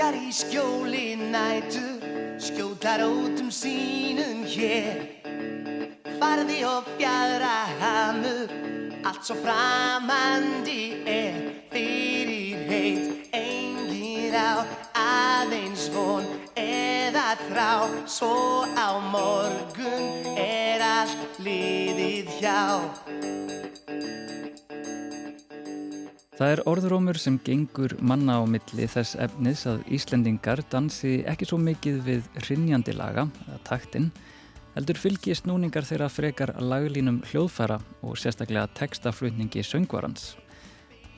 Fuggar í skjóli nætu Skjótar út um sínum hér. Farði og fjara hamur Allt svo framandi er. Fyrir heit Engin á aðeins von Eða þrá. Svo á morgun Er allt liðið hjá Það er orðrómur sem gengur manna á milli þess efnis að Íslendingar dansi ekki svo mikið við rinjandi laga, eða taktinn, heldur fylgi snúningar þeirra frekar laglínum hljóðfæra og sérstaklega textaflutningi söngvarans.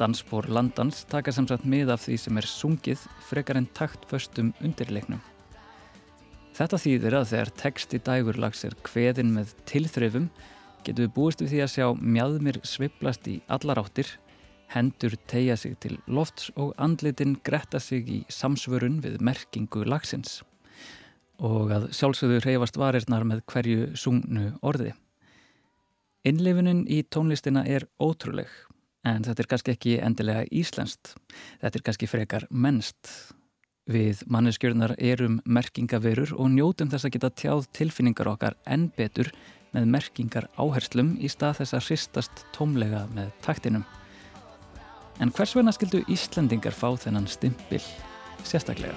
Dansbór landans taka samsagt mið af því sem er sungið frekar en taktföstum undirleiknum. Þetta þýðir að þegar texti dægurlags er kveðin með tilþröfum getur við búist við því að sjá mjadmir sviplast í allar áttir hendur tegja sig til lofts og andlitin gretta sig í samsvörun við merkingu lagsins og að sjálfsögðu reyfast varirnar með hverju sungnu orði. Innleifunin í tónlistina er ótrúleg en þetta er kannski ekki endilega íslenskt, þetta er kannski frekar mennst. Við manneskjörnar erum merkingaverur og njótum þess að geta tjáð tilfinningar okkar enn betur með merkingar áherslum í stað þess að hristast tómlega með taktinum. En hvers vegna skildu Íslandingar fá þennan stimpil sérstaklega?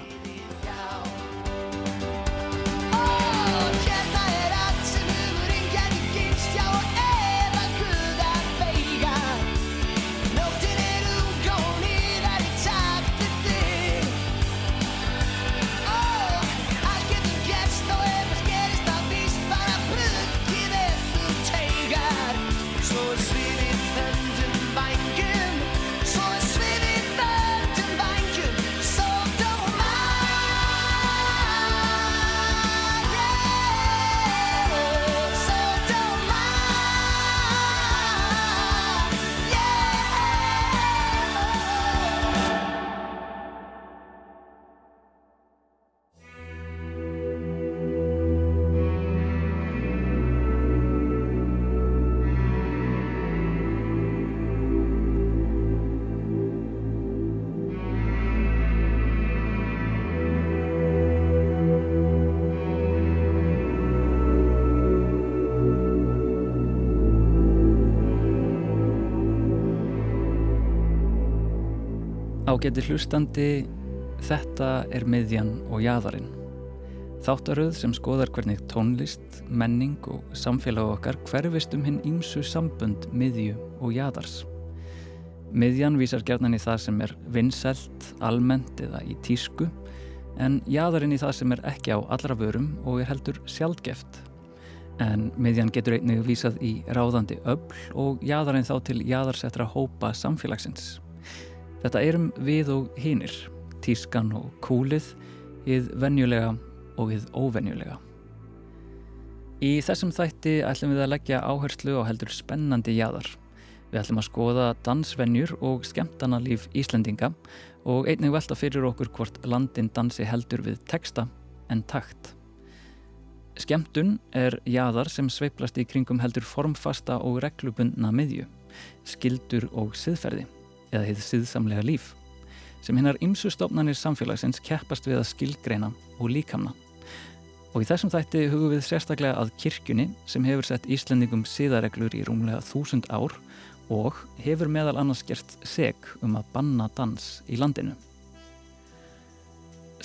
Ágæti hlustandi, þetta er miðjan og jæðarinn. Þáttaröð sem skoðar hvernig tónlist, menning og samfélag okkar hverfist um hinn ímsu sambund miðju og jæðars. Miðjan vísar gerðan í það sem er vinnselt, almennt eða í tísku, en jæðarinn í það sem er ekki á allra vörum og er heldur sjálfgeft. En miðjan getur einnig vísað í ráðandi öll og jæðarinn þá til jæðarsettra hópa samfélagsins. Þetta erum við og hinnir, tískan og kúlið, við venjulega og við óvenjulega. Í þessum þætti ætlum við að leggja áherslu á heldur spennandi jæðar. Við ætlum að skoða dansvenjur og skemmtana líf Íslendinga og einnig velta fyrir okkur hvort landin dansi heldur við texta en takt. Skemmtun er jæðar sem sveiplast í kringum heldur formfasta og reglubundna miðju, skildur og siðferði eða heið síðsamlega líf sem hinnar ymsustofnanir samfélagsins keppast við að skilgreina og líkamna. Og í þessum þætti hugum við sérstaklega að kirkjunni sem hefur sett Íslendingum síðareglur í rúmlega þúsund ár og hefur meðal annars gert seg um að banna dans í landinu.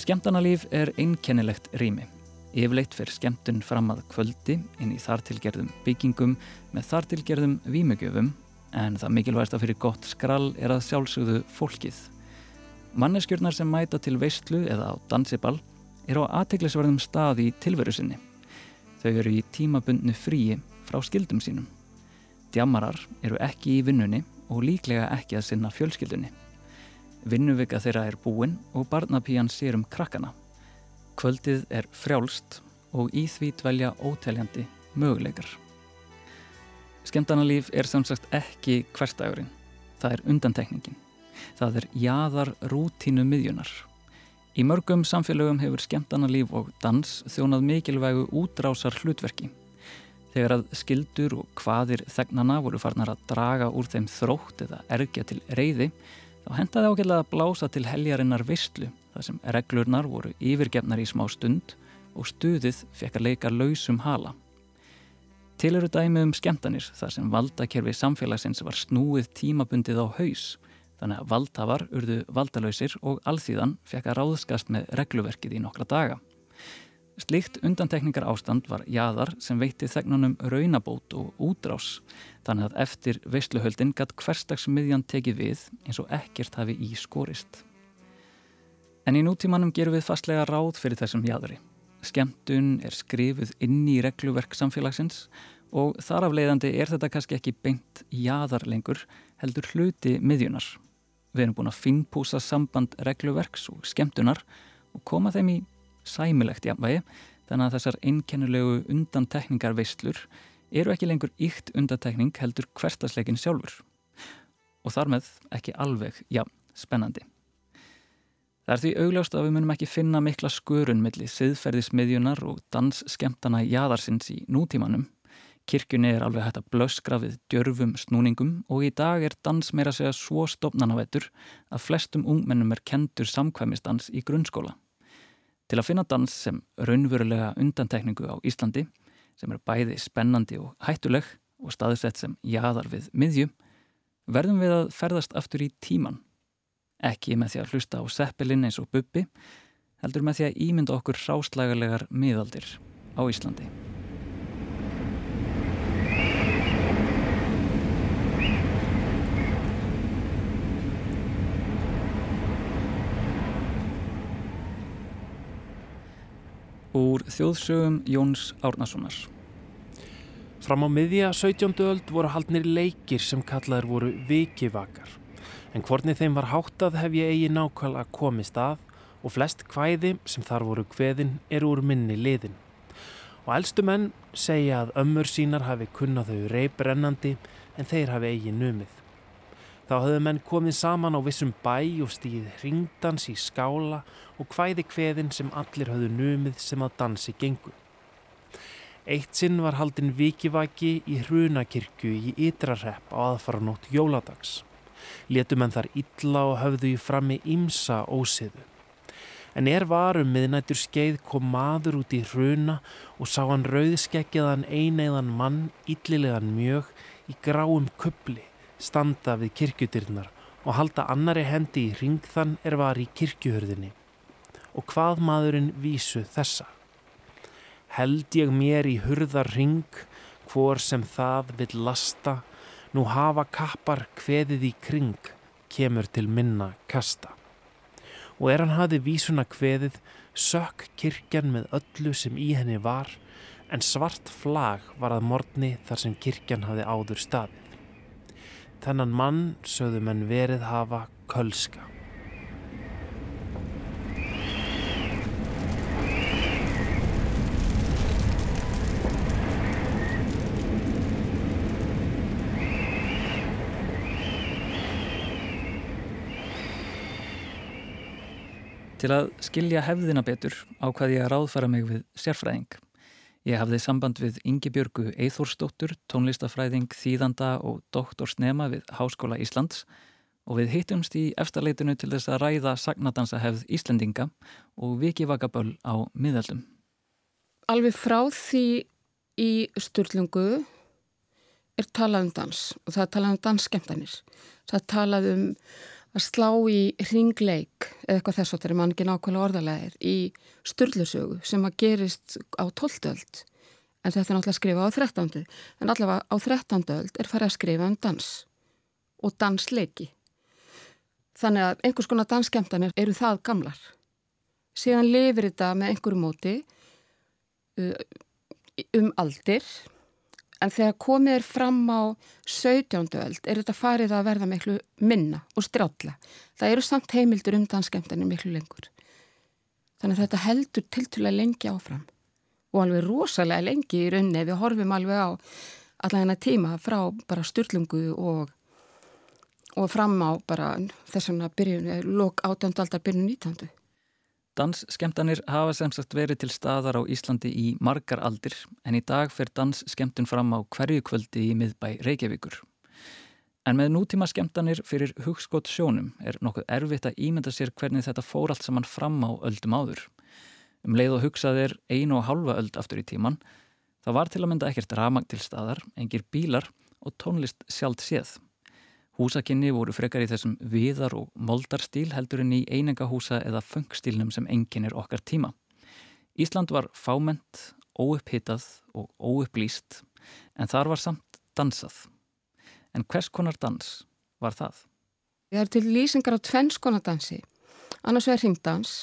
Skemtanalíf er einkennilegt rými. Yfirleitt fyrir skemtun fram að kvöldi inn í þartilgerðum byggingum með þartilgerðum vímugjöfum en það mikilvægsta fyrir gott skrall er að sjálfsögðu fólkið. Manneskjörnar sem mæta til veistlu eða á dansiball er á aðteglisverðum staði í tilveru sinni. Þau eru í tímabundnu fríi frá skildum sínum. Djamarar eru ekki í vinnunni og líklega ekki að sinna fjölskyldunni. Vinnuvika þeirra er búin og barnapíjan sér um krakkana. Kvöldið er frjálst og í því dvelja óteljandi möguleikar. Skemtanalíf er samsagt ekki hverstagurinn. Það er undantekningin. Það er jaðar rútínu miðjunar. Í mörgum samfélögum hefur skemtanalíf og dans þjónað mikilvægu útrásar hlutverki. Þegar að skildur og hvaðir þegnana voru farnar að draga úr þeim þrótt eða ergja til reyði, þá hendaði ákveðlega að blása til heljarinnar vistlu þar sem reglurnar voru yfirgefnar í smá stund og stuðið fekk að leika lausum hala. Til eru dæmi um skemmtanir þar sem valdakerfi samfélagsins var snúið tímabundið á haus þannig að valdhafar urðu valdalausir og alþýðan fekk að ráðskast með regluverkið í nokkra daga. Slikt undantekningar ástand var jaðar sem veitti þegnunum raunabót og útrás þannig að eftir veistluhöldin gatt hverstagsmiðjan tekið við eins og ekkert hafi í skorist. En í nútímanum gerum við fastlega ráð fyrir þessum jaðari. Skemtun er skrifuð inn í regluverk samfélagsins og þar af leiðandi er þetta kannski ekki beint jaðar lengur heldur hluti miðjunar. Við erum búin að finnpúsa samband regluverks og skemtunar og koma þeim í sæmilegt jafnvægi þannig að þessar einkennulegu undantekningar veistlur eru ekki lengur ykt undantekning heldur hverstasleikin sjálfur og þar með ekki alveg, já, spennandi. Það er því augljást að við munum ekki finna mikla skörun millir siðferðismiðjunar og dansskemtana jæðarsins í nútímanum. Kirkjunni er alveg hægt að blöskra við djörfum snúningum og í dag er dans meira segja svo stopnanavettur að flestum ungmennum er kentur samkvæmistans í grunnskóla. Til að finna dans sem raunverulega undantekningu á Íslandi, sem er bæði spennandi og hættuleg og staðsett sem jæðar við miðju, verðum við að ferðast aftur í tíman Ekki með því að hlusta á seppelin eins og bubbi, heldur með því að ímynda okkur ráslagalegar miðaldir á Íslandi. Úr þjóðsögum Jóns Árnasonar. Fram á miðja 17. öld voru haldnir leikir sem kallaður voru vikivakar en hvorni þeim var háttað hef ég eigi nákvæmlega komist að og flest hvæði sem þar voru hveðin eru úr minni liðin. Og eldstu menn segja að ömmur sínar hafi kunnað þau reybrennandi en þeir hafi eigi numið. Þá hafðu menn komið saman á vissum bæ og stíð hringdans í skála og hvæði hveðin sem allir hafðu numið sem að dansi gengu. Eitt sinn var haldinn vikivaki í hrunakirkju í Ytrarrepp á aðfaranótt jóladags letum en þar illa og höfðu í frammi ímsa ósiðu. En er varum miðnættur skeið kom maður út í hruna og sá hann rauðskeggjaðan eineiðan mann illilegan mjög í gráum kubli standa við kirkjutyrnar og halda annari hendi í ringþann er var í kirkjuhörðinni. Og hvað maðurinn vísu þessa? Held ég mér í hurðar ring, hvor sem það vil lasta Nú hafa kappar hveðið í kring, kemur til minna kasta. Og er hann hafi vísuna hveðið, sökk kirkjan með öllu sem í henni var, en svart flag var að morgni þar sem kirkjan hafi áður staðið. Þennan mann sögðu menn verið hafa kölska. Til að skilja hefðina betur ákvaði ég að ráðfæra mig við sérfræðing. Ég hafði samband við Ingi Björgu Eithórsdóttur, tónlistafræðing, þýðanda og doktorsnema við Háskóla Íslands og við hittumst í eftirleitinu til þess að ræða sagnadansa-hefð Íslendinga og vikivakaböll á miðaldum. Alveg frá því í Sturlungu er talað um dans og það er talað um dansskemtanir. Það er talað um að slá í ringleik eða eitthvað þess að það er mann ekki nákvæmlega orðalegir í styrlusögu sem að gerist á 12. öld en þetta er náttúrulega að skrifa á 13. en allavega á 13. öld er farið að skrifa um dans og dansleiki þannig að einhvers konar dansskemtanir eru það gamlar síðan lifir þetta með einhverju móti uh, um aldir En þegar komið er fram á 17. öld er þetta farið að verða miklu minna og strjálla. Það eru samt heimildur um danskemtanir miklu lengur. Þannig að þetta heldur tiltulega lengi áfram og alveg rosalega lengi í rauninni við horfum alveg á alla hennar tíma frá bara styrlungu og, og fram á bara þess að byrjun, lok 18. aldar byrjun 19. Dansskemtanir hafa semst verið til staðar á Íslandi í margar aldir en í dag fer dansskemtun fram á hverju kvöldi í miðbæ Reykjavíkur. En með nútíma skemmtanir fyrir hugskott sjónum er nokkuð erfitt að ímynda sér hvernig þetta fór allt saman fram á öldum áður. Um leið og hugsaðir einu og halva öld aftur í tíman, það var til að mynda ekkert ramag til staðar, engir bílar og tónlist sjálft séð. Húsakinni voru frekar í þessum viðar og moldarstíl heldur en í einengahúsa eða funkstílnum sem enginn er okkar tíma. Ísland var fáment, óupphittað og óupplýst en þar var samt dansað. En hvers konar dans var það? Það er til lýsingar á tvenns konar dansi. Annars vegar hringdans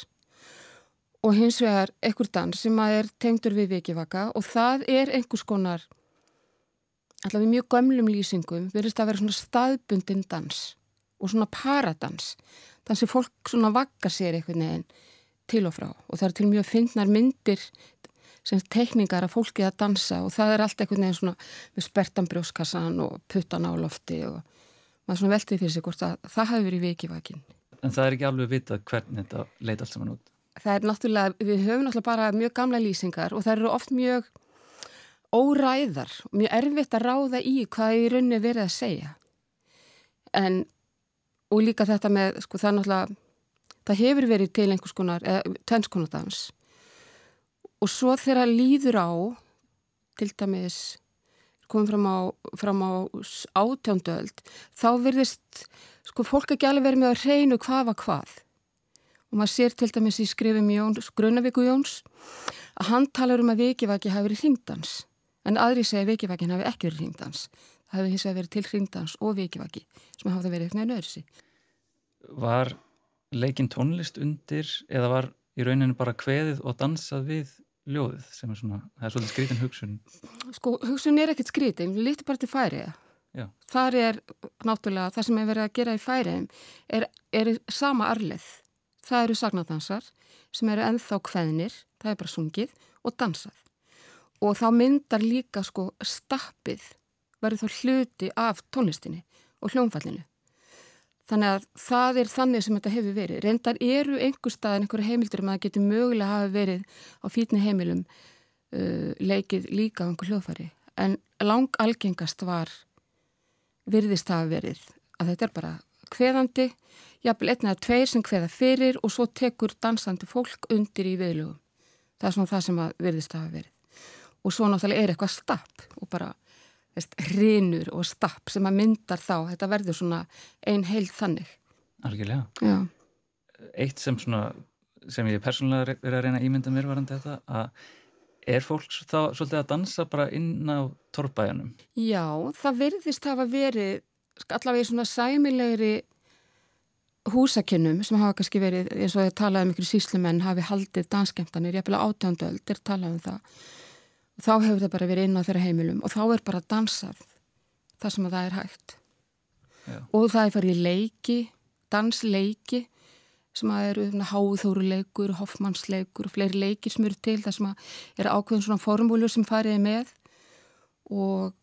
og hins vegar ekkur dans sem er tengdur við vikivaka og það er einhvers konar, alltaf við mjög gömlum lýsingum, verðist að vera svona staðbundin dans og svona paradans. Dans sem fólk svona vakka sér einhvern veginn til og frá og það er til mjög fyndnar myndir sem tekningar að fólki að dansa og það er allt einhvern veginn svona með spertan brjóskassan og puttan á lofti og maður svona veltið fyrir sig hvort að það hafi verið vikivakin. En það er ekki alveg vitað hvernig þetta leita allt saman út? Það er náttúrulega, við höfum náttúrulega bara mjög gamla lýsingar og það eru oft mjög óræðar og mjög erfitt að ráða í hvað í rauninni verið að segja. En, og líka þetta með, sko það náttúrulega, það hefur verið til einhvers konar, eða tvennskonardans og svo þegar líður á til dæmis komum fram á, fram á átjóndöld þá verðist sko fólk ekki alveg verið með að reynu hvað var hvað. Og maður sér til dæmis í skrifum Jóns, Grunnavíku Jóns að hann talar um að vikivaki hafi verið hringdans en aðri segja að vikivakin hafi ekki verið hringdans það hefði hins vegar verið til hringdans og vikivaki sem hafa verið eitthvað nöðursi Var leikin tónlist undir eða var í rauninu bara kveðið og dansað við ljóðið sem er svona, það er svolítið skrítin hugsun? Sko, hugsun er ekkert skrítin við lítum bara til færiða þar er náttúrulega, það sem er verið að gera í færiðum er, er sama arleð, það eru sagnadansar sem eru enþá kveðnir það er bara sungið og dansað og þá myndar líka sko stappið verður þá hluti af tónlistinni og hljónfallinu Þannig að það er þannig sem þetta hefur verið. Reyndar eru einhver stað en einhverja heimildur um að það getur mögulega hafa verið á fítni heimilum uh, leikið líka á einhver hljóðfari. En lang algengast var virðist hafa verið að þetta er bara hveðandi, jafnvel einn eða tveir sem hveða fyrir og svo tekur dansandi fólk undir í viðlugum. Það er svona það sem virðist hafa verið. Og svo náttúrulega er eitthvað stapp og bara hrinur og stapp sem að myndar þá þetta verður svona ein heil þannig Algjörlega Já. Eitt sem svona sem ég persónulega verið að reyna að ímynda mér varandi þetta að er fólk þá svolítið að dansa bara inn á torrbæjanum? Já, það verðist hafa verið allavega í svona sæmilegri húsakinnum sem hafa kannski verið eins og ég talaði um ykkur síslumenn hafi haldið danskemtanir, ég hef vel átjánduöld er talað um það þá hefur það bara verið inn á þeirra heimilum og þá er bara dansað það sem að það er hægt. Já. og það er farið leiki dansleiki sem að eru háþóruleikur, hoffmannsleikur og fleiri leikir sem eru til það sem að eru ákveðin svona formúlur sem fariði með. Og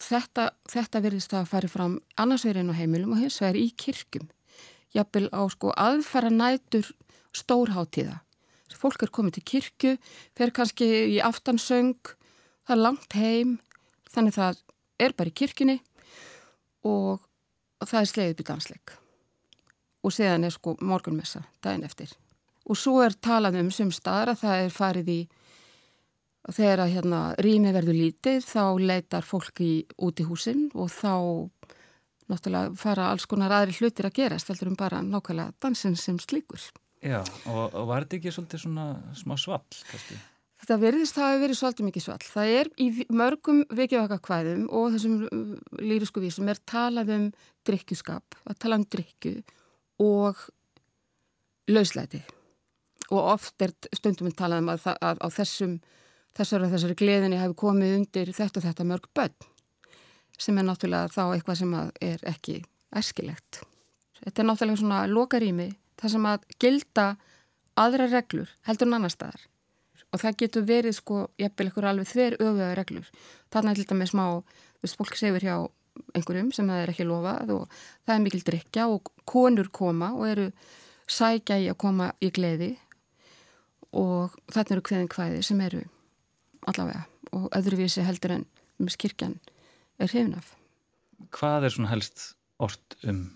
þetta, þetta verðist að fari fram annars verið inn á heimilum og hins vegar í kirkjum. Jafnvel á sko aðfara nætur stórháttíða fólk er komið til kirkju, fer kannski í aftansöng það er langt heim þannig það er bara í kirkini og, og það er sleiðið byrja dansleik. Og séðan er sko morgunmessa daginn eftir. Og svo er talað um sem staðar að það er farið í þegar að hérna rými verður lítið þá leitar fólki út í húsin og þá náttúrulega fara alls konar aðri hlutir að gerast heldur um bara nákvæmlega dansin sem slíkur. Já, og, og var þetta ekki svolítið svona smá svall kannski? Þetta verðist að verið svolítið mikið svall. Það er í mörgum vikivakakvæðum og þessum uh, lýrisku vísum er talað um drikkjuskap, að tala um drikju og lauslæti. Og oft er stundum að tala um að, að á þessum, þessari, þessari gleðinni hefur komið undir þetta og þetta mörg börn sem er náttúrulega þá eitthvað sem er ekki æskilegt. Þetta er náttúrulega svona lokarými þar sem að gilda aðra reglur heldur en annar staðar og það getur verið sko, ég vil ekkur alveg þver öfuða reglur. Þarna er til dæmis smá, þú veist, fólk sefur hjá einhverjum sem það er ekki lofað og það er mikil drikja og konur koma og eru sækja í að koma í gleði og þarna eru hveðin hvaði sem eru allavega og öðruvísi heldur en um skirkjan er hrifnaf. Hvað er svona helst orst um?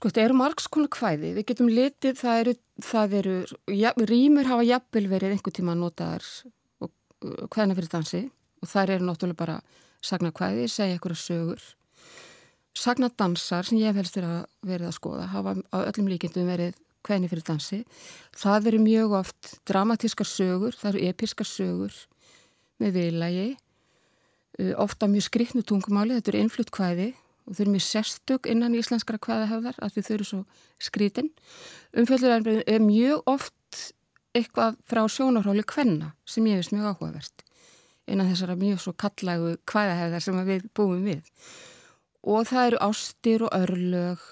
Sko þetta eru margs konar kvæði, við getum litið, það eru, það eru, ja, rýmur hafa jafnvel verið einhver tíma notaðar hvaðina fyrir dansi og þær eru náttúrulega bara sagna kvæði, segja einhverja sögur. Sagna dansar sem ég hef helst verið að skoða, hafa á öllum líkindum verið hvaðina fyrir dansi. Það eru mjög oft dramatískar sögur, það eru episkar sögur með viðlægi, ofta mjög skriktnu tungumáli, þetta eru innflutt kvæði og þau eru mjög sérstök innan íslenskara hvaðahöfðar af því þau eru svo skrítin. Umfjöldurarinn er mjög oft eitthvað frá sjónarhóli kvenna sem ég veist mjög áhugavert innan þessara mjög svo kallægu hvaðahöfðar sem við búum við. Og það eru ástir og örlög,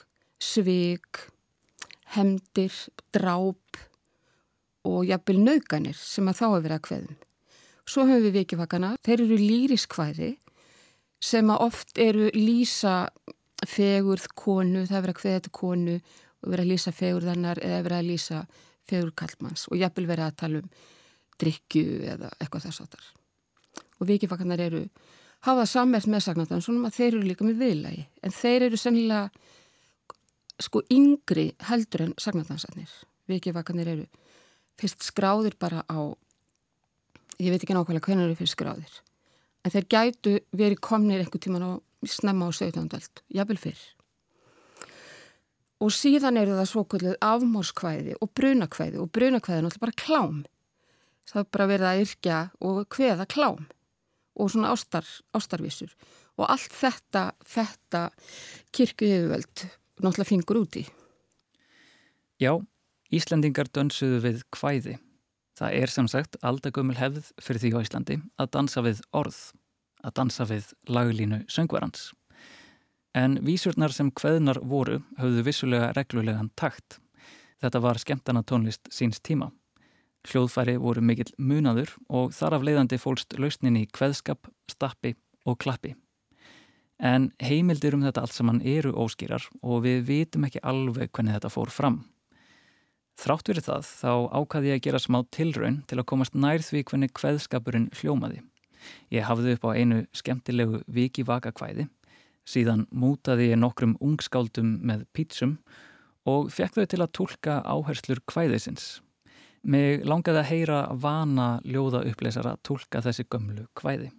svig, hemdir, dráp og jafnvel nauganir sem að þá hefur verið að hveðum. Svo höfum við vikifakana, þeir eru lýriskvæði sem að oft eru lýsa fegurð konu, það er verið að hveða þetta konu og verið að lýsa fegurðarnar eða verið að lýsa fegur kallmanns og jafnvel verið að tala um drikju eða eitthvað þess að þar. Og vikifakkarnar eru hafað sammert með sagnatan svona að þeir eru líka með viðlægi en þeir eru sennilega sko yngri heldur en sagnatansarnir. Vikifakkarnir eru fyrst skráðir bara á ég veit ekki nákvæmlega hvernig eru fyrst skráðir en þeir gætu verið komnir einhver tíman á snemma á 17. öld, jafnvel fyrr. Og síðan eru það svokvöldið afmórskvæði og brunakvæði og brunakvæði er náttúrulega bara klám. Það er bara verið að yrkja og hveða klám og svona ástar, ástarvísur. Og allt þetta, þetta kirkju yfirvöld náttúrulega fingur úti. Já, Íslandingar dönsuðu við hvæði. Það er sem sagt aldagömmul hefð fyrir því á Íslandi að dansa við orð, að dansa við laglínu söngvarans. En vísurnar sem hveðnar voru höfðu vissulega reglulegan takt. Þetta var skemmtana tónlist síns tíma. Hljóðfæri voru mikill munaður og þar af leiðandi fólst lausnin í hveðskap, stappi og klappi. En heimildir um þetta allt saman eru óskýrar og við vitum ekki alveg hvernig þetta fór fram. Þrátt verið það þá ákvaði ég að gera smá tilraun til að komast nær því hvernig hveðskapurinn hljómaði. Ég hafði upp á einu skemmtilegu viki vaka hvæði, síðan mútaði ég nokkrum ungskáldum með pítsum og fekk þau til að tólka áherslur hvæðisins. Mig langaði að heyra vana ljóða uppleysara að tólka þessi gömlu hvæði.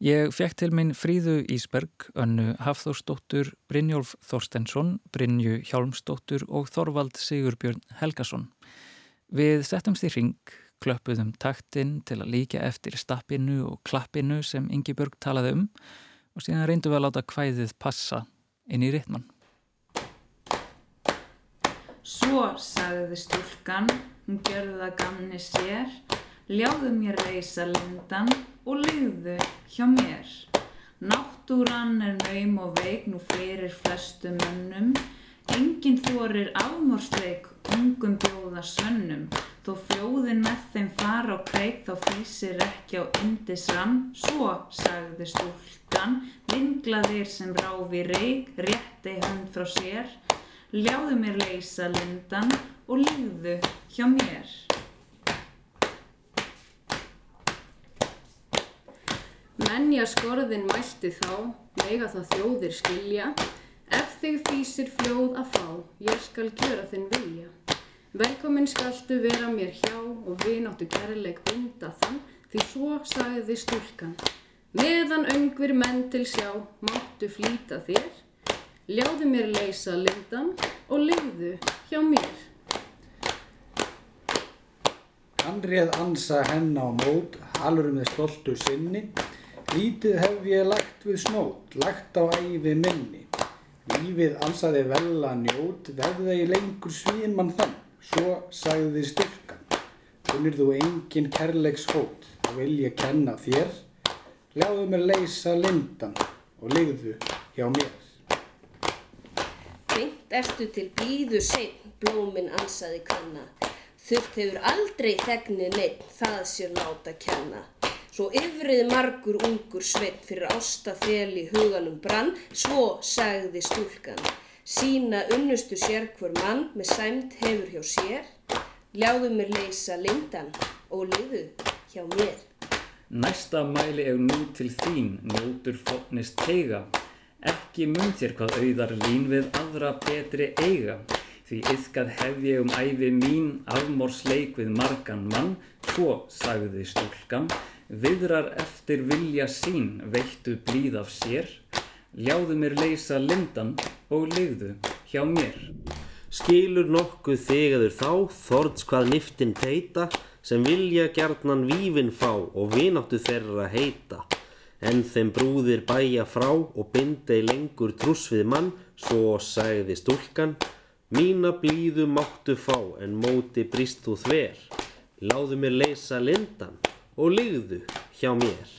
Ég fekk til minn Fríðu Ísberg, önnu Hafþórsdóttur, Brynjólf Þorstensson, Brynju Hjálmsdóttur og Þorvald Sigurbjörn Helgason. Við settumst í ring, klöppuðum taktinn til að líka eftir stappinu og klappinu sem Ingi Börg talaði um og síðan reyndum við að láta hvæðið passa inn í ritman. Svo sagði stúlkan, hún gerði það gamni sér, ljáðu mér reysa lindan og liðu hjá mér. Náttúran er naum og veik nú fyrir flestu mönnum. Engin þorir afmórstreik ungum bjóða sönnum. Þó fljóðin með þeim fara á kreik þá fýsir ekki á indisram. Svo, sagði stúlkan, vinglaðir sem ráfi reik, rétti hönd frá sér. Ljáðu mér leysa lindan og liðu hjá mér. Menja skorðin mælti þá, mega það þjóðir skilja, ef þig þýsir fljóð að fá, ég skal gjöra þinn vilja. Velkomin skaltu vera mér hjá og vináttu kærleik binda þann, því svo sagði stúlkan. Meðan öngvir menn til sjá, máttu flýta þér, ljáðu mér leysa lindan og liðu hjá mér. Hann reið ansa henn á mót, halur með stoltu sinni, Lítið hef ég lagt við snót, lagt á æfi minni. Lífið ansaði vel að njót, veðða ég lengur svímann þann. Svo sagði styrkan, kunnir þú engin kærleiks hót, þá vil ég kenna þér. Ljáðu mér leysa lindan og ligðu hjá mér. Beint ertu til blíðu seinn, blóminn ansaði kanna. Þurft hefur aldrei þegni neitt, það sér láta kenna. Svo yfrið margur ungur sveit fyrir ástafél í huganum brann, svo sagði stúlkan. Sína unnustu sér hver mann með sæmt hefur hjá sér, ljáðu mér leysa lindan og liðu hjá mér. Næsta mæli ef nú til þín njótur fotnist teiga, Ekki mun þér hvað auðar lín við aðra betri eiga. Því yðkað hef ég um æfi mín afmórsleik við margan mann, svo sagði stúlkan, viðrar eftir vilja sín veittu blíð af sér, ljáðu mér leysa lindan og ligðu hjá mér. Skilur nokkuð þegaður þá, þords hvað niftin teita, sem vilja gjarnan vífin fá og vináttu þeirra heita. En þeim brúðir bæja frá og bindei lengur truss við mann, svo sagði stúlkan, mína blíðu máttu fá en móti brist þú þver. Láðu mér leysa lindan og ligðu hjá mér.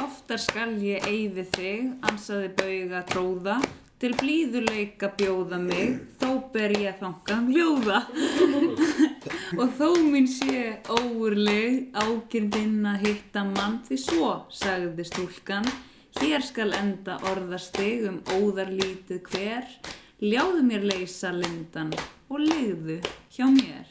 Oftar skal ég eyði þig, ansaði bauga tróða, til blíðuleika bjóða mig, þó ber ég þangan ljóða. og þó minn sé óurleg ákyrndinn að hitta mann, því svo, sagði stúlkan, hér skal enda orðastig um óðarlítið hver, ljáðu mér leysa lindan og ligðu hjá mér.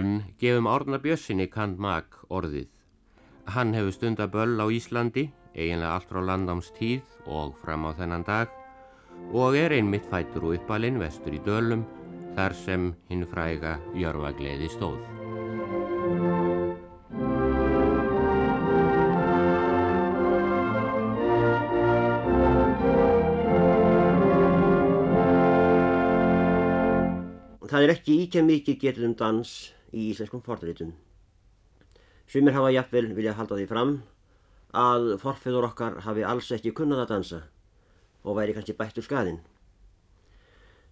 En gefum Árna Bjössinni kand mag orðið. Hann hefur stunda böll á Íslandi, eiginlega allt frá landáms tíð og fram á þennan dag og er einmitt fættur og uppalinn vestur í dölum þar sem hinn fræga Jörfagleði stóð. Það er ekki íkja mikið getið um dans í íslenskum forðritum. Sumir hafa jafnvel vilja halda því fram að forfeyður okkar hafi alls ekki kunnað að dansa og væri kannski bættur skaðinn.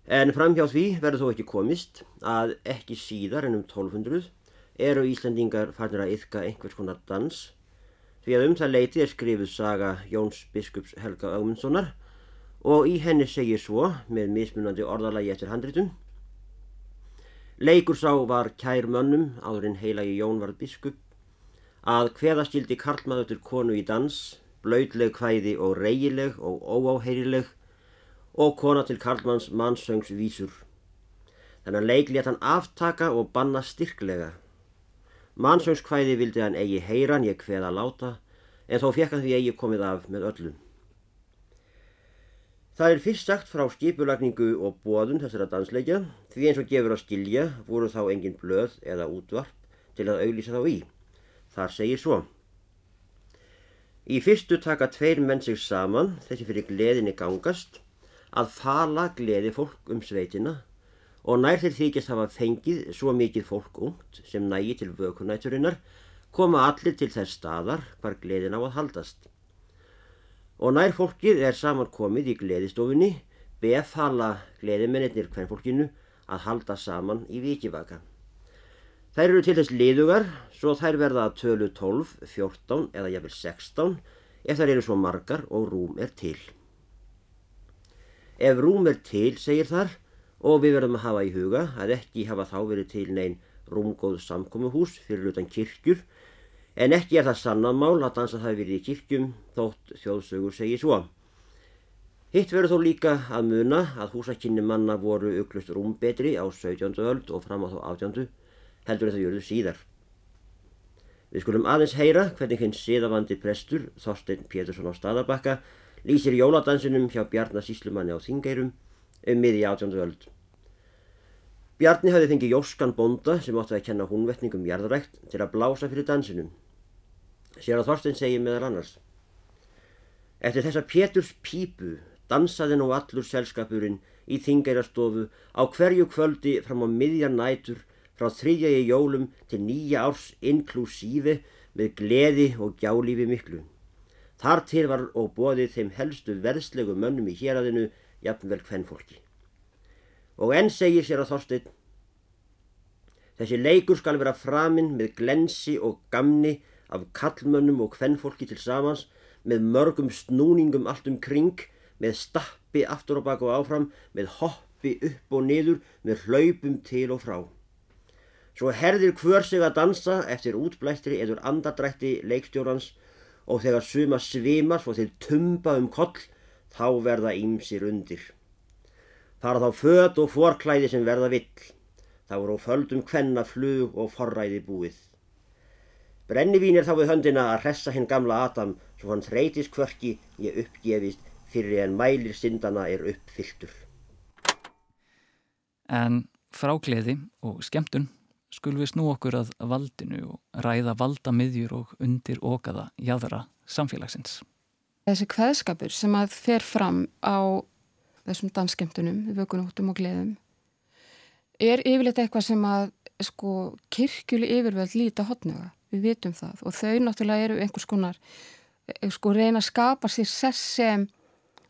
En framhjá því verður þó ekki komist að ekki síðar en um 1200 eru Íslandingar farnir að yfka einhvers konar dans því að um það leiti er skrifuð saga Jóns biskups Helga Augmundssonar og í henni segir svo með mismunandi orðalagi eftir handritum Leikur sá var kær mönnum áðurinn heilagi Jón var biskup að hveðaskildi karlmaður til konu í dans, blöytleg hvæði og reyileg og óáheyrileg og kona til karlmanns mannsöngs vísur. Þennan leik let hann aftaka og banna styrklega. Mannsöngskvæði vildi hann eigi heyran ég hveða láta en þó fekk hann því eigi komið af með öllum. Það er fyrst sagt frá skipulagningu og bóðun þessara dansleikja því eins og gefur að skilja voru þá engin blöð eða útvarp til að auglýsa þá í. Þar segir svo. Í fyrstu taka tveir menn sig saman þessi fyrir gleðinni gangast að fala gleði fólk um sveitina og nær þeir þykjast hafa fengið svo mikið fólk ungt sem nægi til vökunæturinnar koma allir til þess staðar hvar gleðin á að haldast og nær fólkið er saman komið í gleðistofunni befala gleðimennir hvern fólkinu að halda saman í vikivaka. Þær eru til þess liðugar svo þær verða að tölu 12, 14 eða jafnvel 16 ef þær eru svo margar og rúm er til. Ef rúm er til, segir þar, og við verðum að hafa í huga að ekki hafa þá verið til neyn rúmgóð samkomuhús fyrir utan kirkjur En ekki er það sannanmál að dansa það verið í kirkjum þótt þjóðsögur segi svo. Hitt verður þó líka að muna að húsakynni manna voru auklust rúmbetri á 17. öld og fram á þá 18. heldur en það jörðu síðar. Við skulum aðeins heyra hvernig hinn siðavandi prestur Þorstein Pétursson á Staðarbakka lýsir jóladansinum hjá Bjarnar Síslumanni á Þingeirum um miði 18. öld. Bjarni hafði fengið Jóskan bonda sem átti að kenna húnvetningum jarðrækt til að blása fyrir dansinum. Sér að Þorstein segir meðal annars. Eftir þessa Péturs pípu dansaði nú allur selskapurinn í þingærastofu á hverju kvöldi fram á miðjar nætur frá þriðja í jólum til nýja árs inklúsífi með gleði og gjálífi miklu. Þar til var og bóðið þeim helstu verðslegu mönnum í héradinu jafnvel hvennfólki. Og enn segir sér að Þorstein Þessi leikur skal vera framinn með glensi og gamni af kallmönnum og hvennfólki til samans með mörgum snúningum allt um kring, með stappi aftur og baka og áfram, með hoppi upp og niður, með hlaupum til og frá. Svo herðir hver sig að dansa eftir útblæstri eður andadrætti leikstjórans og þegar suma svimar svo þeir tumba um koll þá verða ímsir undir. Fara þá född og forklæði sem verða vill. Þá eru á földum kvenna flug og forræði búið. Brennivín er þá við höndina að hressa hinn gamla Adam svo hann þreytist kvörki ég uppgefist fyrir en mælir syndana er uppfylltur. En frákleði og skemmtun skulum við snú okkur að valdinu og ræða valdamiðjur og undir okaða jáðara samfélagsins. Þessi hveðskapur sem að fer fram á þessum dansskemtunum, vökunóttum og gleðum er yfirleitt eitthvað sem að sko kirkjuli yfirveld líta hotnuga, við vitum það og þau náttúrulega eru einhvers konar eh, sko reyna að skapa sér sess sem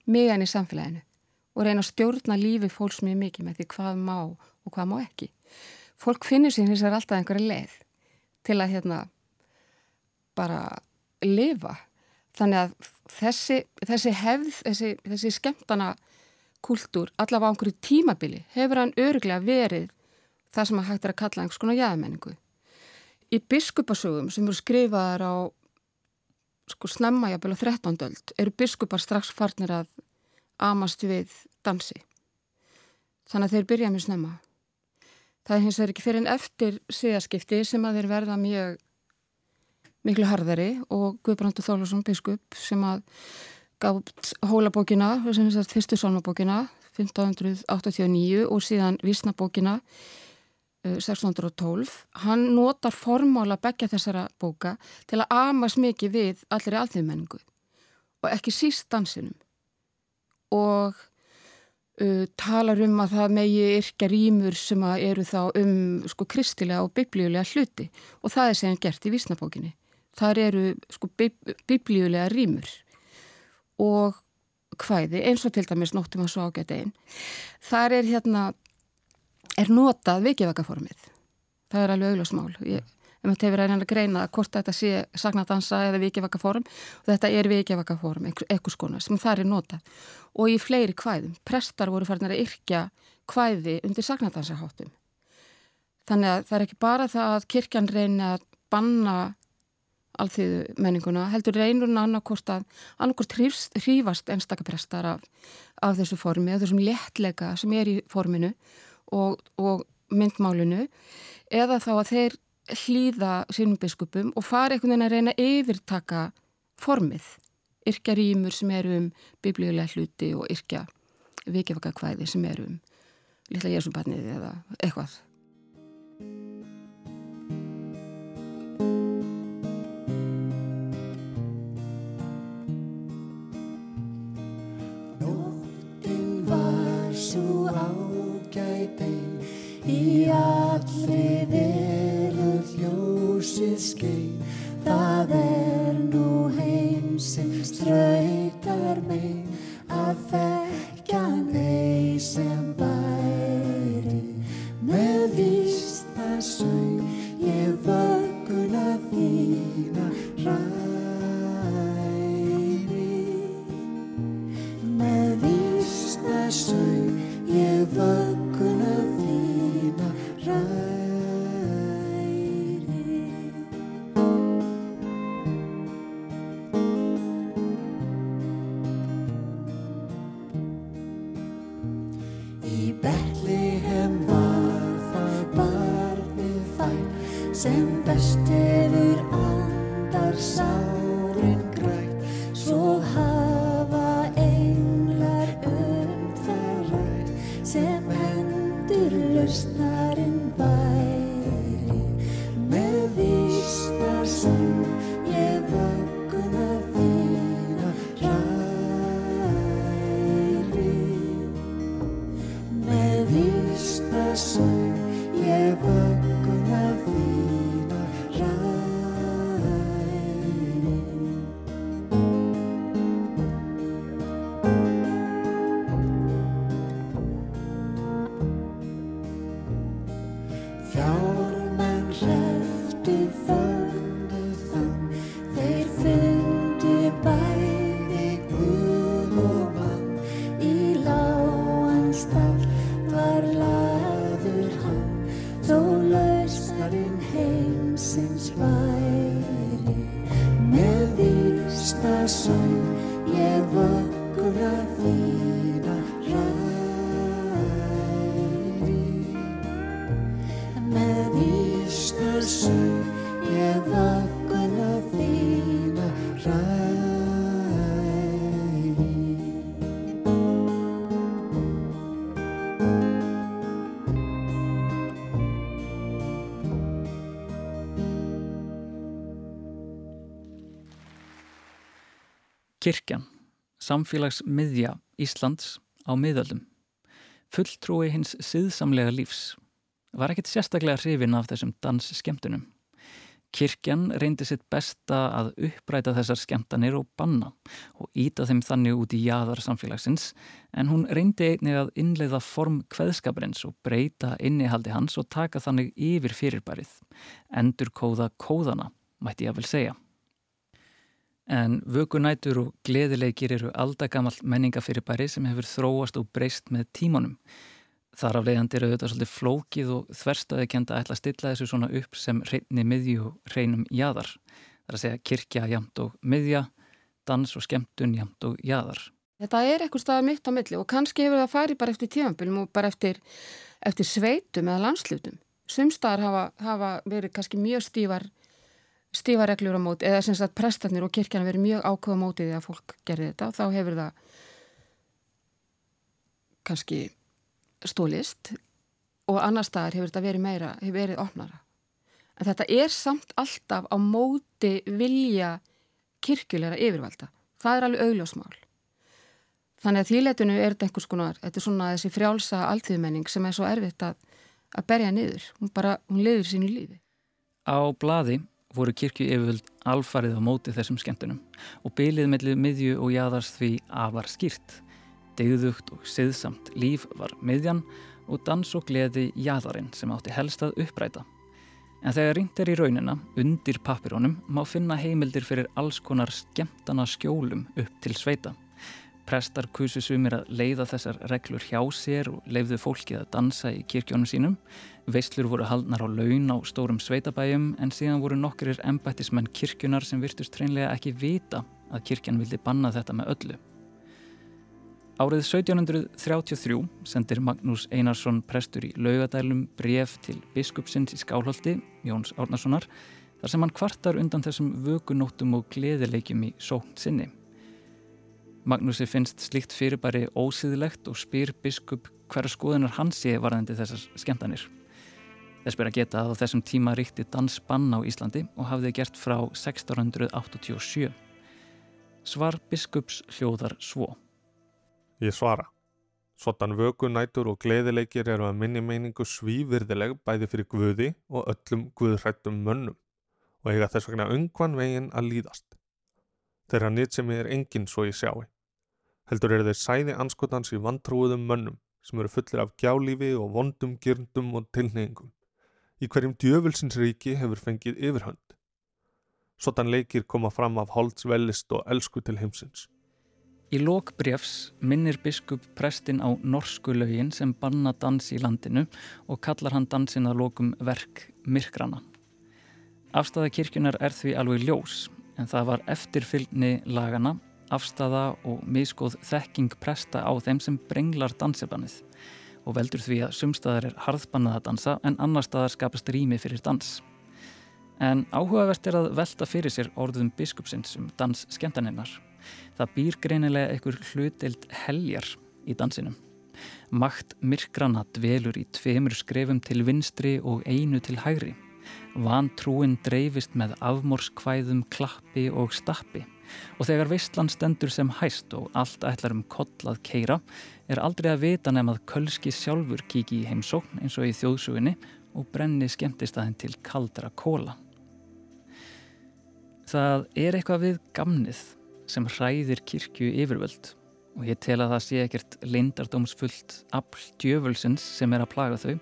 miðan í samfélaginu og reyna að stjórna lífi fólks mjög mikið með því hvað má og hvað má ekki. Fólk finnir sér þess að alltaf einhverja leið til að hérna bara lifa. Þannig að þessi, þessi hefð, þessi, þessi skemmtana kultúr allavega á einhverju tímabili hefur hann öruglega verið það sem að hægt er að kalla einhvers konar jæðamenningu. Í biskupasögum sem eru skrifaðar á sko snemma jafnvel á 13. öld eru biskupar strax farnir að amast við dansi. Þannig að þeir byrja mjög snemma. Það er hins vegar ekki fyrir en eftir síðaskipti sem að þeir verða mjög miklu harðari og Guðbrandur Þólusson biskup sem að gaf hólabókina, fyrstu sólmabókina 1589 og síðan vísnabókina 1612. Eh, Hann notar formála begja þessara bóka til að amast mikið við allir í alþjóðmenningu og ekki síst dansinum og uh, talar um að það megi yrkja rýmur sem eru þá um sko kristilega og biblíulega hluti og það er sem gert í vísnabókinni. Það eru sko biblíulega rýmur og hvæði eins og til dæmis nóttum að svo ágæta einn þar er hérna er notað vikivakaformið það er alveg augljósmál ég um þetta hefur reynan að greina hvort þetta sé sagnadansa eða vikivakaform og þetta er vikivakaform, ekkur skona sem þar er notað. Og í fleiri hvæðum prestar voru farin að yrkja hvæði undir sagnadansaháttum þannig að það er ekki bara það að kirkjan reyna að banna alþýðu menninguna, heldur reynurinn annarkort að annarkort hrífast einstakaprestar af, af þessu formi, af þessum léttleika sem er í forminu og, og myndmálinu eða þá að þeir hlýða sínum biskupum og fara einhvern veginn að reyna að yfirtaka formið, yrkja rýmur sem eru um biblíulega hluti og yrkja vikifaka kvæði sem eru um litla Jésúbarnið eða eitthvað Í allri verður ljósið skein, það er nú heimsins ströytar megin að þekkja nei sem bæri. Með vísna sög Kirkjan, samfélagsmiðja Íslands á miðöldum. Fulltrúi hins siðsamlega lífs var ekkit sérstaklega hrifin af þessum dansskemtunum. Kirkjan reyndi sitt besta að uppræta þessar skemtanir og banna og íta þeim þannig út í jaðar samfélagsins en hún reyndi einnig að innleiða form kveðskaparins og breyta innihaldi hans og taka þannig yfir fyrirbærið. Endur kóða kóðana, mætti ég að vel segja. En vökunætur og gleðilegir eru aldagamalt menningafyrirbæri sem hefur þróast og breyst með tímanum. Þar af leiðandi eru þetta svolítið flókið og þverstaði kenda ætla að stilla þessu svona upp sem reyni miðju og reynum jaðar. Það er að segja kirkja jamt og miðja, dans og skemmtun jamt og jaðar. Þetta er eitthvað staðar mitt á milli og kannski hefur það farið bara eftir tímanbylum og bara eftir, eftir sveitum eða landslutum. Sumstaðar hafa, hafa verið kannski mjög stífar, stífar reglur á móti eða sem sagt prestarnir og kirkjana verið mjög ákveða mótið þegar fólk gerði þetta þá hefur það kannski stólist og annar staðar hefur þetta verið meira, hefur verið opnara. En þetta er samt alltaf á móti vilja kirkjulegra yfirvalda. Það er alveg augljósmál. Þannig að þýletinu er þetta einhvers konar, þetta er svona þessi frjálsa alltíðmenning sem er svo erfitt að, að berja niður. Hún bara, hún liður sínu lífi. Á bladi voru kirkju yfirvöld alfarið á móti þessum skemmtunum og bylið mellið miðju og jaðars því afar skýrt. Degðugt og siðsamt líf var miðjan og dans og gleði jaðarinn sem átti helst að uppræta. En þegar reynd er í raunina, undir pappirónum, má finna heimildir fyrir alls konar skemmtana skjólum upp til sveita. Prestar kusu sumir að leiða þessar reglur hjá sér og leifðu fólkið að dansa í kirkjónum sínum. Veislur voru haldnar á laun á stórum sveitabæjum en síðan voru nokkurir embættismenn kirkjunar sem virtust hreinlega ekki vita að kirkjan vildi banna þetta með öllu. Árið 1733 sendir Magnús Einarsson prestur í laugadælum bref til biskupsins í Skálholti, Jóns Árnarssonar, þar sem hann kvartar undan þessum vögunóttum og gleðileikjum í sókn sinni. Magnúsi finnst slíkt fyrirbæri ósýðilegt og spyr biskup hverja skoðunar hans sé varðandi þessar skemmtanir. Þess ber að geta að á þessum tíma ríkti dansbann á Íslandi og hafði gert frá 1687. Svar biskups hljóðar svo. Ég svara. Svotan vöku, nætur og gleðileikir eru að minni meiningu svívirðileg bæði fyrir guði og öllum guðrættum mönnum og eiga þess vegna ungvan veginn að líðast. Þeirra nýtt sem er enginn svo ég sjái. Heldur eru þeir sæði anskotans í vantrúðum mönnum sem eru fullir af gjálífi og vondum, gyrndum og tilneyingum. Í hverjum djöfulsins ríki hefur fengið yfirhönd. Svotan leikir koma fram af holdsvellist og elsku til heimsins. Í lók brefs minnir biskup prestin á norsku lögin sem banna dans í landinu og kallar hann dansin að lókum verk myrkrana. Afstæða kirkjunar er því alveg ljós en það var eftirfylgni lagana, afstæða og miskóð þekking presta á þeim sem brenglar danseflanið og veldur því að sumstaðar er harðbannað að dansa en annar staðar skapast rými fyrir dans. En áhugavert er að velta fyrir sér orðum biskupsins um dans skemmtaninnar. Það býr greinilega einhver hlutild heljar í dansinum. Makt myrkrana dvelur í tveimur skrefum til vinstri og einu til hægri. Vantrúin dreifist með afmórskvæðum, klappi og stappi. Og þegar veistlan stendur sem hæst og allt ætlar um koll að keira, er aldrei að vita nefn að kölski sjálfur kíki í heimsókn eins og í þjóðsugunni og brenni skemmtistæðin til kaldra kóla. Það er eitthvað við gamnið sem hræðir kirkju yfirvöld og ég tel að það sé ekkert leindardómsfullt afl djöfulsins sem er að plaga þau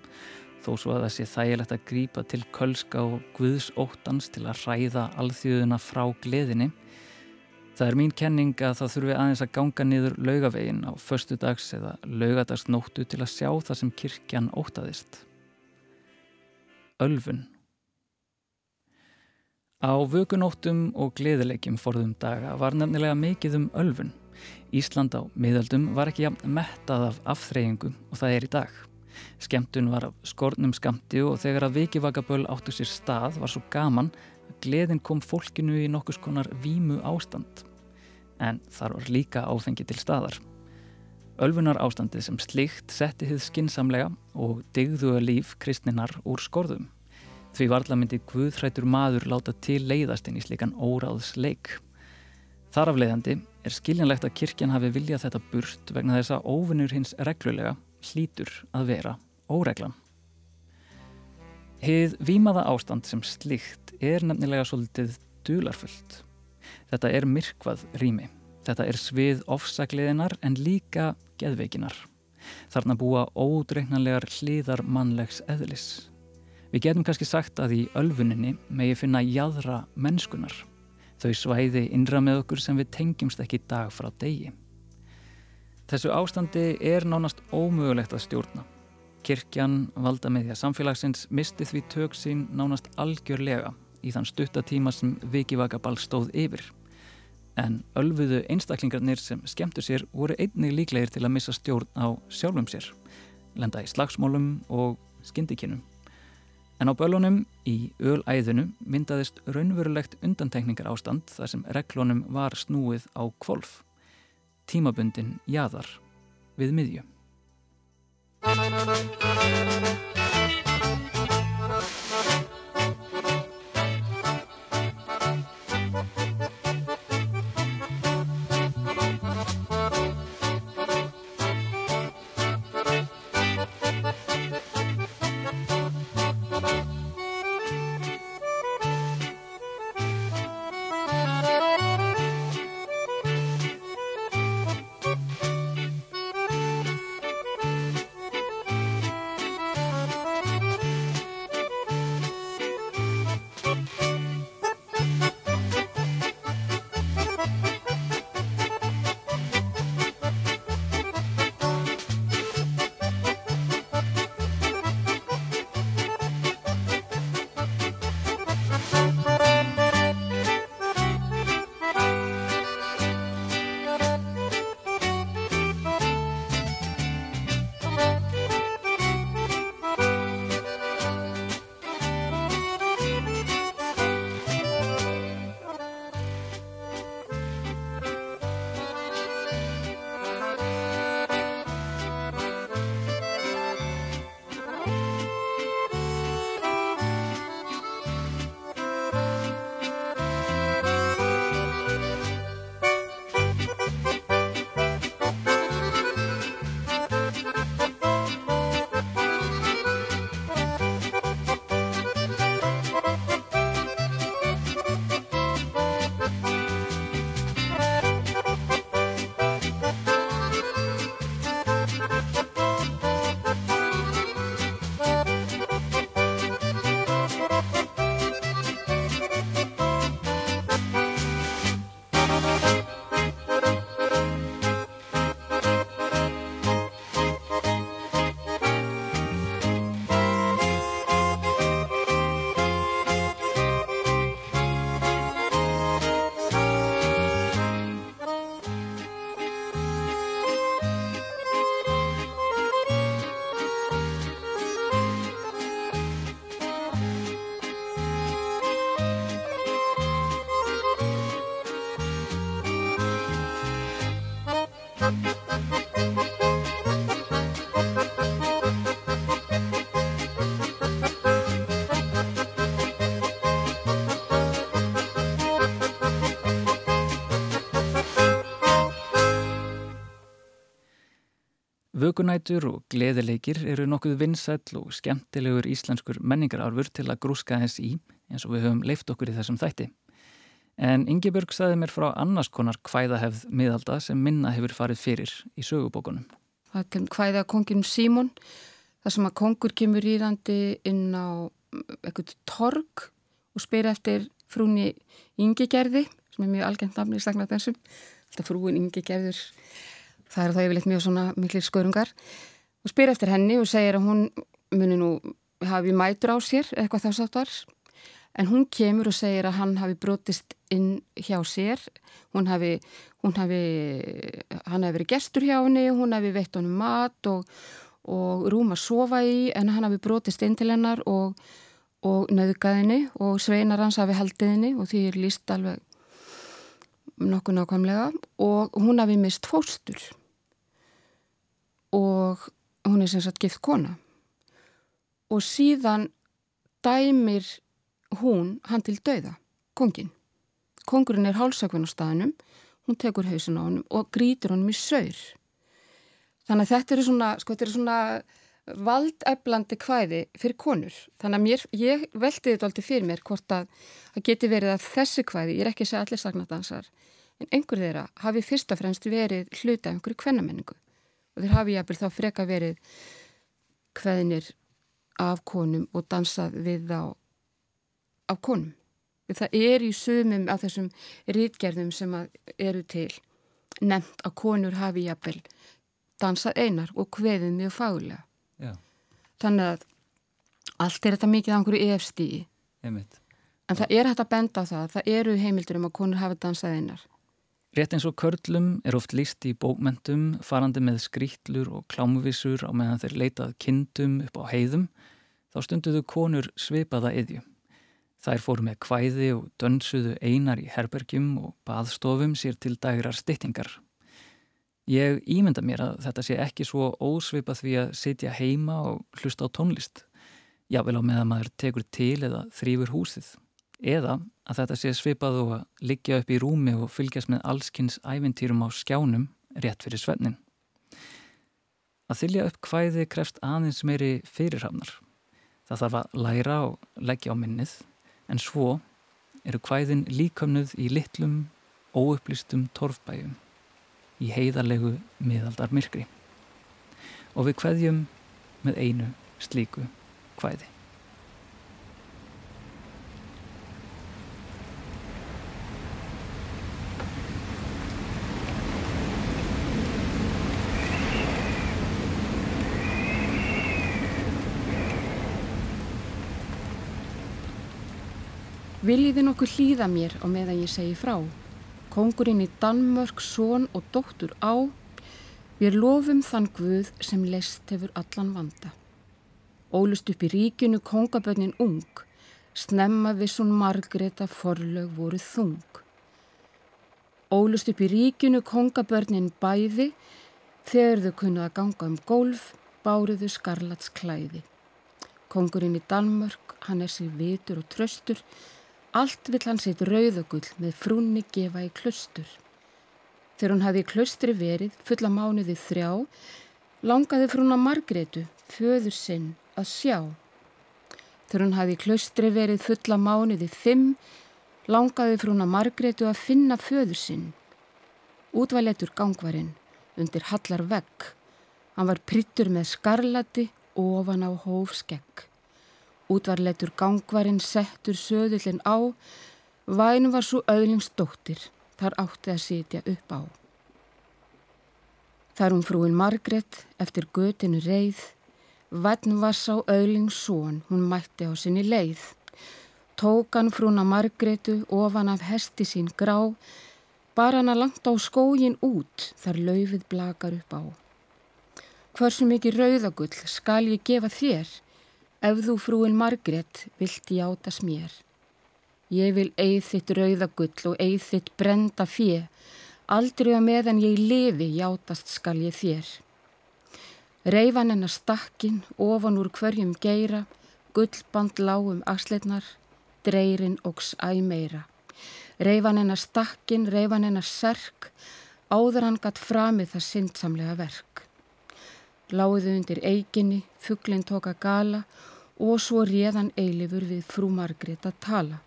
þó svo að það sé þægilegt að grípa til kölska og guðsóttans til að hræða alþjóðuna frá gleðinni. Það er mín kenning að það þurfi aðeins að ganga niður laugavegin á förstu dags eða laugadagsnóttu til að sjá það sem kirkjan ótaðist. Ölfun Á vökunóttum og gleðilegjum forðum daga var nefnilega mikið um ölfun. Ísland á miðöldum var ekki jafn mettað af afþreyingu og það er í dag. Skemtun var skornum skamti og þegar að vikivagaböl áttu sér stað var svo gaman að gleðin kom fólkinu í nokkus konar vímu ástand. En þar var líka áfengi til staðar. Ölfunar ástandið sem slikt setti hið skinsamlega og digðuða líf kristninar úr skorðum. Því varla myndi Guðhrætur maður láta til leiðast inn í slikan óráðs leik. Þar af leiðandi er skiljanlegt að kirkjan hafi viljað þetta burt vegna þess að óvinnur hins reglulega hlítur að vera óreglan. Hið výmaða ástand sem slikt er nefnilega svolítið dularfullt. Þetta er myrkvað rými. Þetta er svið ofsagliðinar en líka geðveikinar. Þarna búa ódreiknanlegar hliðar mannlegs eðlis. Við getum kannski sagt að í ölfuninni megi finna jæðra mennskunar. Þau svæði innra með okkur sem við tengjumst ekki dag frá degi. Þessu ástandi er nánast ómögulegt að stjórna. Kirkjan, valda með því að samfélagsins misti því tök sín nánast algjörlega í þann stuttatíma sem vikivagaball stóð yfir en ölfuðu einstaklingarnir sem skemmtu sér voru einnig líklegir til að missa stjórn á sjálfum sér, lenda í slagsmólum og skindikinnum. En á bölunum í ölæðinu myndaðist raunverulegt undantekningar ástand þar sem reglunum var snúið á kvolf, tímabundin jaðar við miðju. Vökunætur og gleðileikir eru nokkuð vinsæll og skemmtilegur íslenskur menningarárfur til að grúska þess í eins og við höfum leift okkur í þessum þætti. En Ingeborg saði mér frá annars konar hvæðahefð miðalda sem minna hefur farið fyrir í sögubókunum. Það er hvæða konginum Símon, þar sem að kongur kemur írandi inn á eitthvað torg og spyr eftir frúni Ingegerði, sem er mjög algengt nafni í Stagnat þessum. Alltaf frúin Ingegerður það er þá yfirleitt mjög svona miklir skörungar. Og spyr eftir henni og segir að hún muni nú hafi mætur á sér eitthvað þá sáttar en hún kemur og segir að hann hafi brotist inn hjá sér. Hún hafi, hún hafi hann hafi verið gestur hjá henni hún hafi veitt honum mat og, og rúm að sofa í en hann hafi brotist inn til hennar og, og nöðgæðinni og sveinar hans hafi haldiðinni og því er líst alveg nokkuð nákvæmlega og hún hafi mist fórstur og hún er sem sagt gift kona og síðan dæmir hún hann til dauða, kongin. Kongurinn er hálsakvinn á staðnum, hún tekur hausin á hann og grítur honum í saur. Þannig að þetta eru svona, sko, þetta eru svona valdeflandi kvæði fyrir konur. Þannig að mér, ég veldi þetta alltaf fyrir mér hvort að það geti verið að þessi kvæði, ég er ekki að segja allir sagnadansar, en einhver þeirra hafi fyrst og fremst verið hluta einhverju kvennamenningu og þeir hafi jáfnvel þá freka verið kvæðinir af konum og dansað við þá af konum. Það er í sumum af þessum rítgerðum sem eru til nefnt að konur hafi jafnvel dansað einar og hveðið mjög fálega. Já. Þannig að allt er þetta mikið á einhverju efstíi. Einmitt. En það er hægt að benda á það. Það eru heimildur um að konur hafi dansað einar. Rétt eins og körlum er oft líst í bókmentum farandi með skrýtlur og klámuvísur á meðan þeir leitað kindum upp á heiðum þá stunduðu konur svipaða yðju. Þær fóru með kvæði og dönsuðu einar í herbergjum og baðstofum sér til dægrar styttingar. Ég ímynda mér að þetta sé ekki svo ósvipað því að sitja heima og hlusta á tónlist. Jável á meðan maður tekur til eða þrýfur húsið. Eða að þetta sé svipað og að liggja upp í rúmi og fylgjast með allskynns ævintýrum á skjánum rétt fyrir svefnin. Að þylja upp kvæði krefst aðeins meiri fyrirhafnar. Það þarf að læra og leggja á minnið en svo eru kvæðin líkamnuð í litlum, óupplýstum torfbæjum í heiðarlegu miðaldar myrkri. Og við kvæðjum með einu slíku kvæði. Viljiði nokkuð hlýða mér á meðan ég segi frá. Kongurinn í Danmörk, són og dóttur á, við lofum þann Guð sem leist hefur allan vanda. Ólust upp í ríkinu kongabönnin ung, snemma vissun Margreta forlög voru þung. Ólust upp í ríkinu kongabönnin bæði, þegar þau kunnuð að ganga um gólf, báruðu skarlats klæði. Kongurinn í Danmörk, hann er sér vitur og tröstur, Allt vill hann sitt rauðagull með frúnni gefa í klustur. Þegar hún hafði í klustri verið fulla mánuði þrjá, langaði frúna Margretu, föður sinn, að sjá. Þegar hún hafði í klustri verið fulla mánuði fimm, langaði frúna Margretu að finna föður sinn. Útvæletur gangvarinn, undir hallar vegg. Hann var prittur með skarlati ofan á hófskegg. Útvarleitur gangvarinn settur söðullin á, væn var svo öðlingsdóttir, þar átti að sitja upp á. Þar um frúin Margret eftir götinu reið, væn var sá öðlingssón, hún mætti á sinni leið. Tókan frúna Margretu ofan af hesti sín grá, bara hana langt á skógin út, þar laufið blakar upp á. Hversu mikið rauðagull skal ég gefa þér? Ef þú frúin Margrét vilt játa smér. Ég vil eið þitt rauðagull og eið þitt brenda fjö, aldrei að meðan ég lifi játast skal ég þér. Reifan hennar stakkin, ofan úr hverjum geira, gullband lágum axleitnar, dreyrin ógs æg meira. Reifan hennar stakkin, reifan hennar serk, áður hann gatt framið það syndsamlega verk. Láðu undir eiginni, fugglinn tóka gala og svo réðan eilifur við frú Margrét að tala.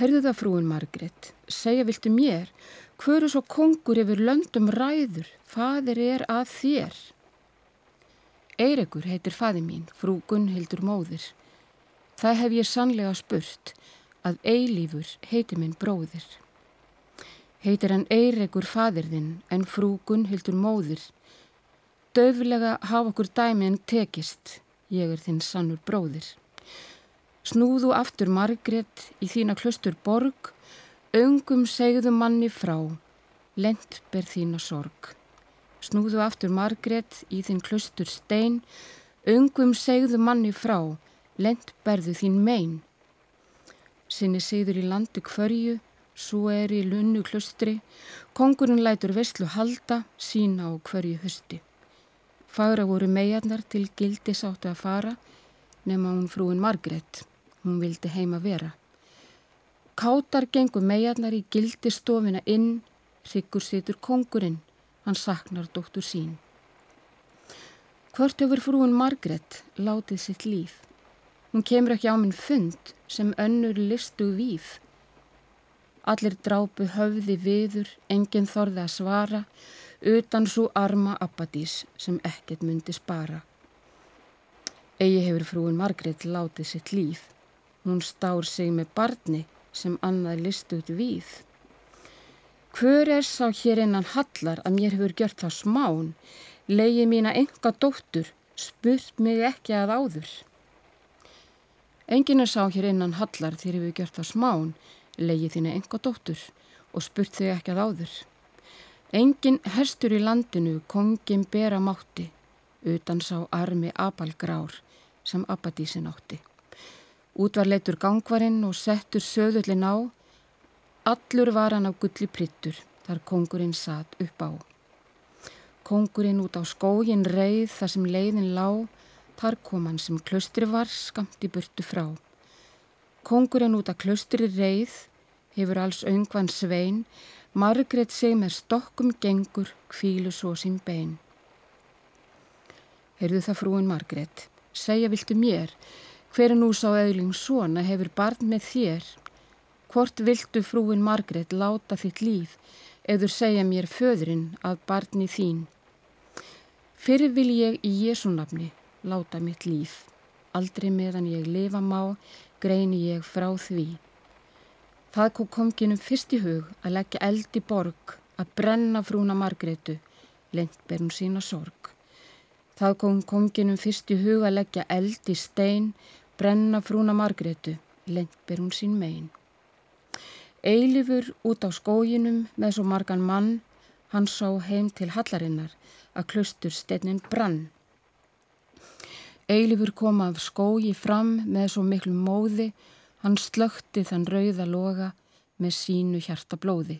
Herðu það frúin Margrét, segja viltu mér, hverju svo kongur yfir löndum ræður, fadir er að þér? Eirekur heitir faði mín, frú Gunnhildur móðir. Það hef ég sannlega spurt að eilífur heiti minn bróðir. Heitir hann Eirekur fadir þinn en frú Gunnhildur móðir, Döflega hafa okkur dæmi en tekist, ég er þinn sannur bróðir. Snúðu aftur Margrét í þína klustur borg, öngum segðu manni frá, lent ber þína sorg. Snúðu aftur Margrét í þín klustur stein, öngum segðu manni frá, lent berðu þín mein. Sinni segður í landu hverju, svo er í lunnu klustri, kongurinn lætur vestlu halda, sína á hverju husti. Fagra voru meiarnar til gildi sáttu að fara, nema hún frúin Margrét. Hún vildi heima vera. Kátar gengur meiarnar í gildi stofina inn, Siggur situr kongurinn, hann saknar dóttur sín. Hvort hefur frúin Margret látið sitt líf? Hún kemur ekki á minn fund sem önnur listu víf. Allir drápu höfði viður, enginn þorði að svara, utan svo arma abbadís sem ekkert myndi spara. Egi hefur frúin Margret látið sitt líf. Hún stár sig með barni sem annað listu út víð. Hver er sá hér innan hallar að mér hefur gjört það smán, leiði mína enga dóttur, spurt mig ekki að áður. Engin er sá hér innan hallar þér hefur gjört það smán, leiði þína enga dóttur og spurt þig ekki að áður. Engin herstur í landinu kongin bera mátti, utan sá armi apalgrár sem abadísin átti. Út var leitur gangvarinn og settur söðullin á. Allur var hann á gulli prittur þar kongurinn satt upp á. Kongurinn út á skógin reið þar sem leiðin lá, þar kom hann sem klöstri var skamt í burtu frá. Kongurinn út á klöstri reið, hefur alls öngvan svein, Margrét seg með stokkum gengur, kvílu svo sín bein. Heyrðu það frúin Margrét, segja viltu mér, Hver er nú sá eðling svona hefur barn með þér? Hvort viltu frúin Margret láta þitt líf eður segja mér föðurinn að barni þín? Fyrir vil ég í Jésu nafni láta mitt líf. Aldrei meðan ég lifa má, greini ég frá því. Það kom konginum fyrst í hug að leggja eld í borg, að brenna frúna Margretu, lengt ber hún sína sorg. Það kom konginum fyrst í hug að leggja eld í stein, brenna frúna Margretu, lengt ber hún sín megin. Eilifur út á skóginum með svo margan mann, hann sá heim til hallarinnar að klustur steinnin brann. Eilifur kom af skógi fram með svo miklu móði, hann slökti þann rauða loga með sínu hjarta blóði.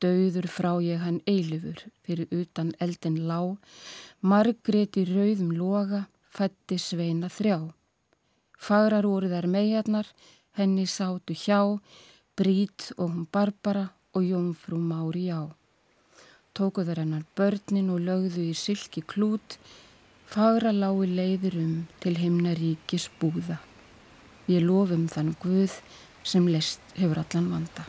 Dauður frá ég hann eilifur fyrir utan eldin lá, Margreti rauðum loga fætti sveina þrjá. Fagrar voru þær meiarnar, henni sátu hjá, Brít og hún Barbara og Jónfrú Mári já. Tóku þær hennar börnin og lögðu í sylki klút, fagra lái leiður um til himnaríkis búða. Við lofum þann Guð sem lest hefur allan vanda.